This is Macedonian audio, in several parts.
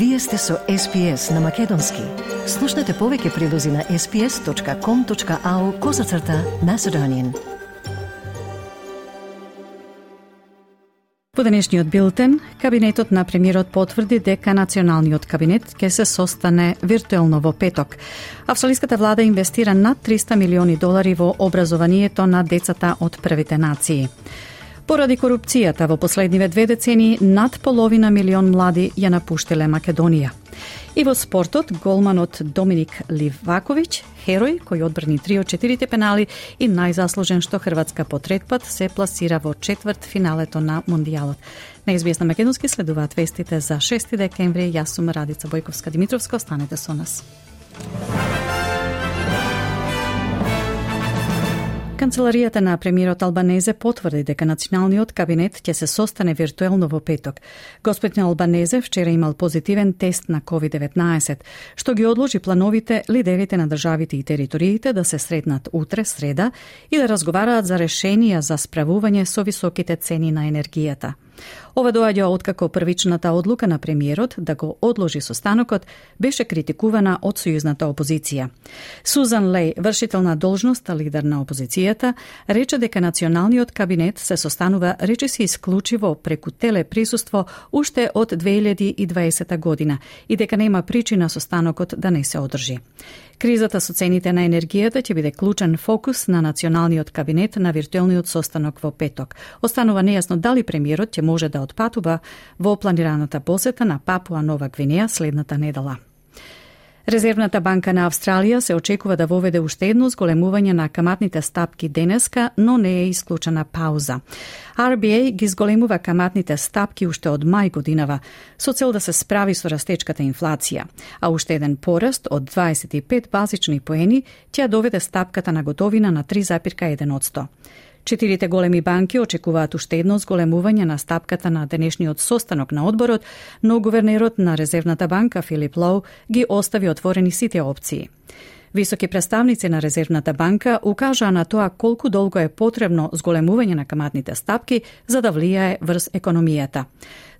Вие сте со SPS на Македонски. Слушнете повеќе прилози на sps.com.au козацрта на Седонин. По денешниот билтен, кабинетот на премиерот потврди дека националниот кабинет ќе се состане виртуелно во петок. Австралиската влада инвестира над 300 милиони долари во образованието на децата од првите нации. Поради корупцијата во последниве две децени, над половина милион млади ја напуштиле Македонија. И во спортот, голманот Доминик Ливаковиќ, херој кој одбрани три од четирите пенали и најзаслужен што Хрватска по трет пат се пласира во четврт финалето на Мондијалот. На Македонски следуваат вестите за 6 декември. Јас сум Радица Бојковска Димитровска, останете со нас. Канцеларијата на премиерот Албанезе потврди дека националниот кабинет ќе се состане виртуелно во петок. Господин Албанезе вчера имал позитивен тест на COVID-19, што ги одложи плановите лидерите на државите и териториите да се сретнат утре, среда, и да разговараат за решенија за справување со високите цени на енергијата. Ова доаѓа откако првичната одлука на премиерот да го одложи состанокот беше критикувана од сојузната опозиција. Сузан Лей, вршител на должноста лидер на опозицијата, рече дека националниот кабинет се состанува речиси исклучиво преку телеприсуство уште од 2020 година и дека нема причина состанокот да не се одржи. Кризата со цените на енергијата ќе биде клучен фокус на националниот кабинет на виртуелниот состанок во петок. Останува нејасно дали премиерот ќе може да отпатува во планираната посета на Папуа Нова Гвинеја следната недела. Резервната банка на Австралија се очекува да воведе уште едно зголемување на каматните стапки денеска, но не е исклучена пауза. RBA ги зголемува каматните стапки уште од мај годинава, со цел да се справи со растечката инфлација, а уште еден пораст од 25 базични поени ќе доведе стапката на готовина на 3,1 Четирите големи банки очекуваат уште едно зголемување на стапката на денешниот состанок на одборот, но гувернерот на Резервната банка Филип Лоу ги остави отворени сите опции. Високи представници на Резервната банка укажаа на тоа колку долго е потребно зголемување на каматните стапки за да влијае врз економијата.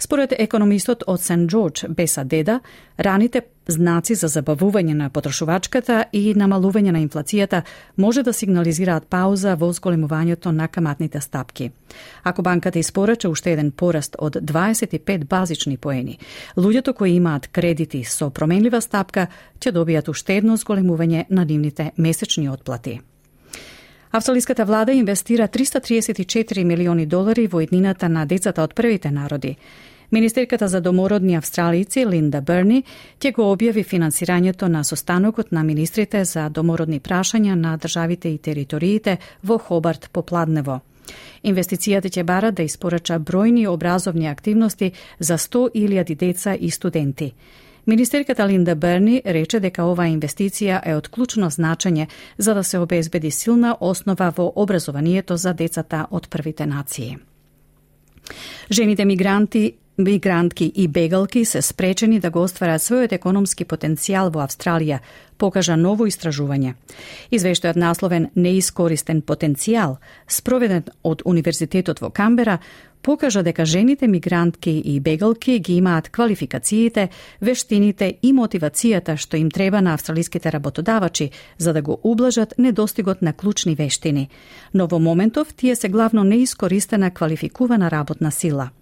Според економистот од Сен Джордж Беса Деда, раните знаци за забавување на потрошувачката и намалување на инфлацијата може да сигнализираат пауза во зголемувањето на каматните стапки. Ако банката испорача уште еден пораст од 25 базични поени, луѓето кои имаат кредити со променлива стапка ќе добијат уште едно зголемување на нивните месечни отплати. Австралиската влада инвестира 334 милиони долари во еднината на децата од првите народи. Министерката за домородни австралици Линда Берни ќе го објави финансирањето на состанокот на министрите за домородни прашања на државите и териториите во Хобарт попладнево. Инвестицијата ќе бара да испорача бројни образовни активности за 100.000 деца и студенти. Министерката Линда Берни рече дека оваа инвестиција е од клучно значење за да се обезбеди силна основа во образованието за децата од првите нации. Жените мигранти Мигрантки и бегалки се спречени да го остварат својот економски потенцијал во Австралија, покажа ново истражување. Извештајот насловен Неискористен потенцијал, спроведен од Универзитетот во Камбера, покажа дека жените мигрантки и бегалки ги имаат квалификациите, вештините и мотивацијата што им треба на австралиските работодавачи за да го ублажат недостигот на клучни вештини. Но во моментов тие се главно неискористена квалификувана работна сила –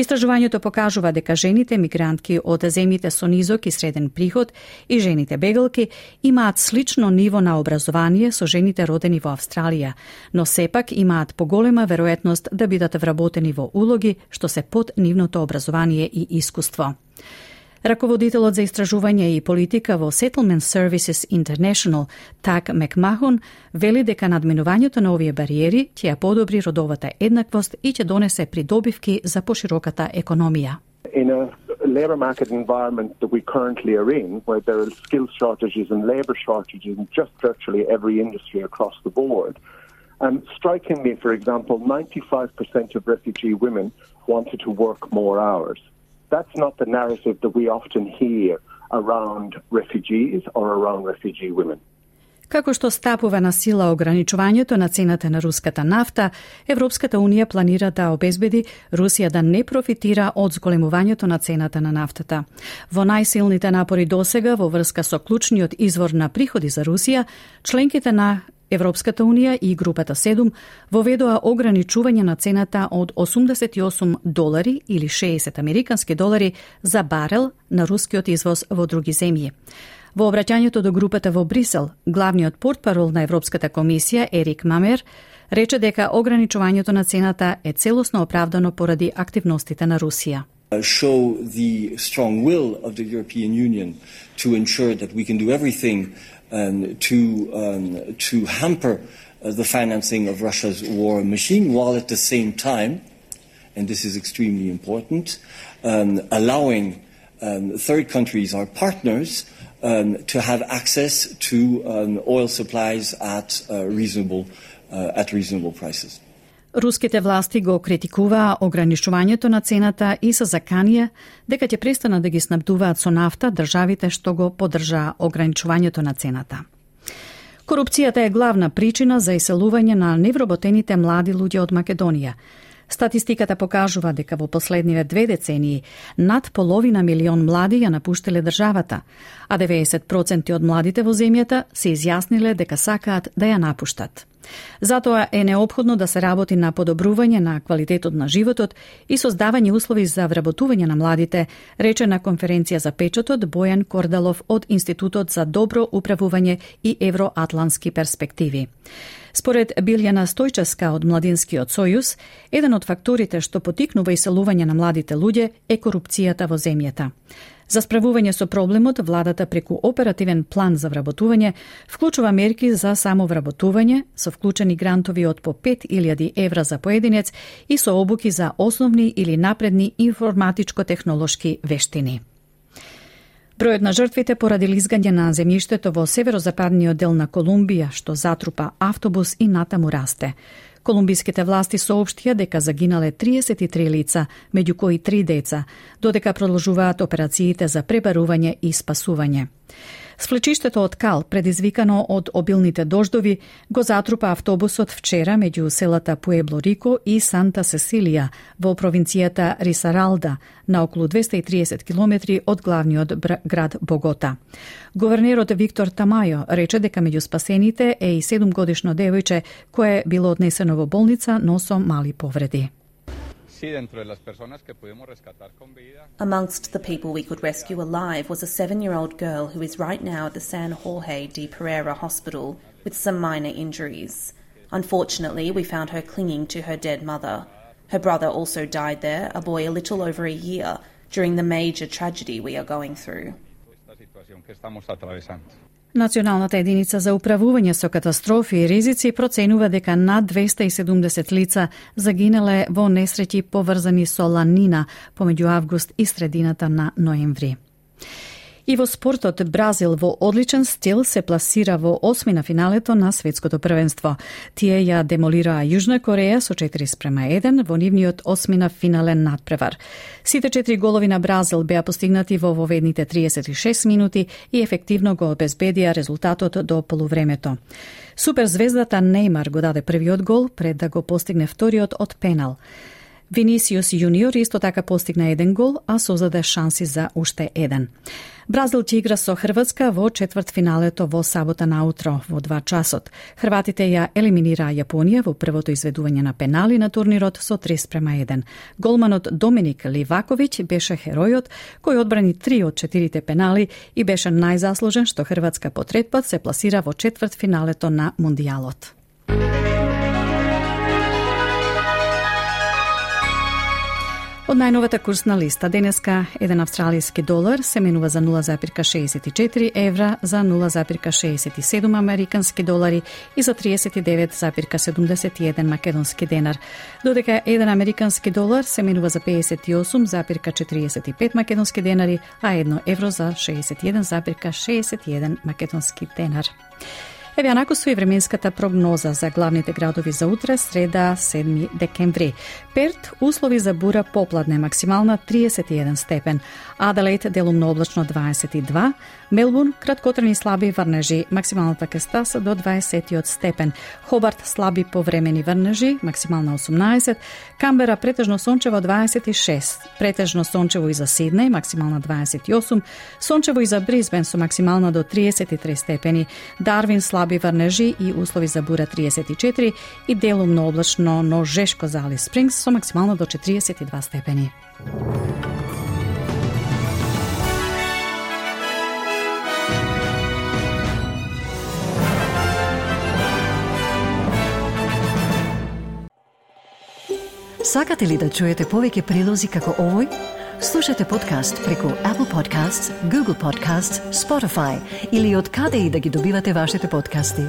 Истражувањето покажува дека жените мигрантки од земјите со низок и среден приход и жените бегалки имаат слично ниво на образование со жените родени во Австралија, но сепак имаат поголема веројатност да бидат вработени во улоги што се под нивното образование и искуство. Раководителот за истражување и политика во Settlement Services International, Так Мекмахун, вели дека надминувањето на овие бариери ќе ја подобри родовата еднаквост и ќе донесе придобивки за пошироката економија. In a labour market environment that we currently are in, where there are skill shortages and labour shortages in just virtually every industry across the board, um, strikingly, for example, 95% of refugee women wanted to work more hours that's not the narrative that we often hear around refugees or around refugee women. Како што стапува на сила ограничувањето на цената на руската нафта, Европската Унија планира да обезбеди Русија да не профитира од зголемувањето на цената на нафтата. Во најсилните напори досега во врска со клучниот извор на приходи за Русија, членките на Европската Унија и групата 7 воведоа ограничување на цената од 88 долари или 60 американски долари за барел на рускиот извоз во други земји. Во обраќањето до групата во Брисел, главниот портпарол на Европската комисија Ерик Мамер рече дека ограничувањето на цената е целосно оправдано поради активностите на Русија. show the strong will of the European Union to ensure that we can do everything um, to, um, to hamper uh, the financing of Russia's war machine, while at the same time, and this is extremely important, um, allowing um, third countries, our partners, um, to have access to um, oil supplies at uh, reasonable uh, at reasonable prices. Руските власти го критикуваа ограничувањето на цената и се заканија дека ќе престанат да ги снабдуваат со нафта државите што го поддржаа ограничувањето на цената. Корупцијата е главна причина за иселување на невработените млади луѓе од Македонија. Статистиката покажува дека во последниве две децении над половина милион млади ја напуштиле државата, а 90% од младите во земјата се изјасниле дека сакаат да ја напуштат. Затоа е необходно да се работи на подобрување на квалитетот на животот и создавање услови за вработување на младите, рече на конференција за печатот Бојан Кордалов од Институтот за добро управување и евроатлански перспективи. Според Билјана Стојческа од Младинскиот сојуз, еден од факторите што потикнува иселување на младите луѓе е корупцијата во земјата. За справување со проблемот, владата преку оперативен план за вработување вклучува мерки за самовработување со вклучени грантови од по 5000 евра за поединец и со обуки за основни или напредни информатичко-технолошки вештини. Бројот на жртвите поради лизгање на земјиштето во северозападниот дел на Колумбија, што затрупа автобус и натаму расте. Колумбиските власти соопштија дека загинале 33 лица, меѓу кои три деца, додека продолжуваат операциите за пребарување и спасување. Свлечиштето од кал, предизвикано од обилните дождови, го затрупа автобусот вчера меѓу селата Пуебло Рико и Санта Сесилија во провинцијата Рисаралда, на околу 230 километри од главниот град Богота. Говернерот Виктор Тамајо рече дека меѓу спасените е и 7 годишно девојче кое било однесено во болница, но со мали повреди. Amongst the people we could rescue alive was a seven year old girl who is right now at the San Jorge de Pereira Hospital with some minor injuries. Unfortunately, we found her clinging to her dead mother. Her brother also died there, a boy a little over a year, during the major tragedy we are going through. Националната единица за управување со катастрофи и ризици проценува дека над 270 лица загинале во несреќи поврзани со ланина помеѓу август и средината на ноември. И во спортот Бразил во одличен стил се пласира во осми на финалето на светското првенство. Тие ја демолираа Јужна Кореја со 4 спрема 1 во нивниот осми на финален надпревар. Сите четири голови на Бразил беа постигнати во воведните 36 минути и ефективно го обезбедија резултатот до полувремето. Суперзвездата Неймар го даде првиот гол пред да го постигне вториот од пенал. Винисиус Јуниор исто така постигна еден гол, а создаде шанси за уште еден. Бразил ќе игра со Хрватска во четврт финалето во сабота наутро во 2 часот. Хрватите ја елиминираа Јапонија во првото изведување на пенали на турнирот со 3 спрема 1. Голманот Доминик Ливаковиќ беше херојот кој одбрани 3 од 4 пенали и беше најзаслужен што Хрватска по трет пат се пласира во четврт финалето на Мундијалот. Од најновата курсна листа денеска еден австралијски долар се менува за 0,64 евра, за 0,67 американски долари и за 39,71 македонски денар, додека еден американски долар се менува за 58,45 македонски денари, а едно евро за 61,61 македонски денар. Еве накусу и временската прогноза за главните градови за утре, среда 7 декември. Перт, услови за бура попладне, максимална 31 степен. Аделаид, делумно облачно 22. Мелбурн, краткотрени слаби врнежи, максималната кестаса до 20 степен. Хобарт, слаби повремени врнежи, максимална 18. Камбера, претежно сончево 26. Претежно сончево и за Сиднеј, максимална 28. Сончево и за Бризбен со максимална до 33 степени. Дарвин, слаби врнежи и услови за бура 34 и делумно облачно, но жешко за Али Спрингс со максимално до 42 степени. Сакате ли да чуете повеќе прилози како овој? Слушате подкаст преку Apple Podcasts, Google Podcasts, Spotify или од каде и да ги добивате вашите подкасти.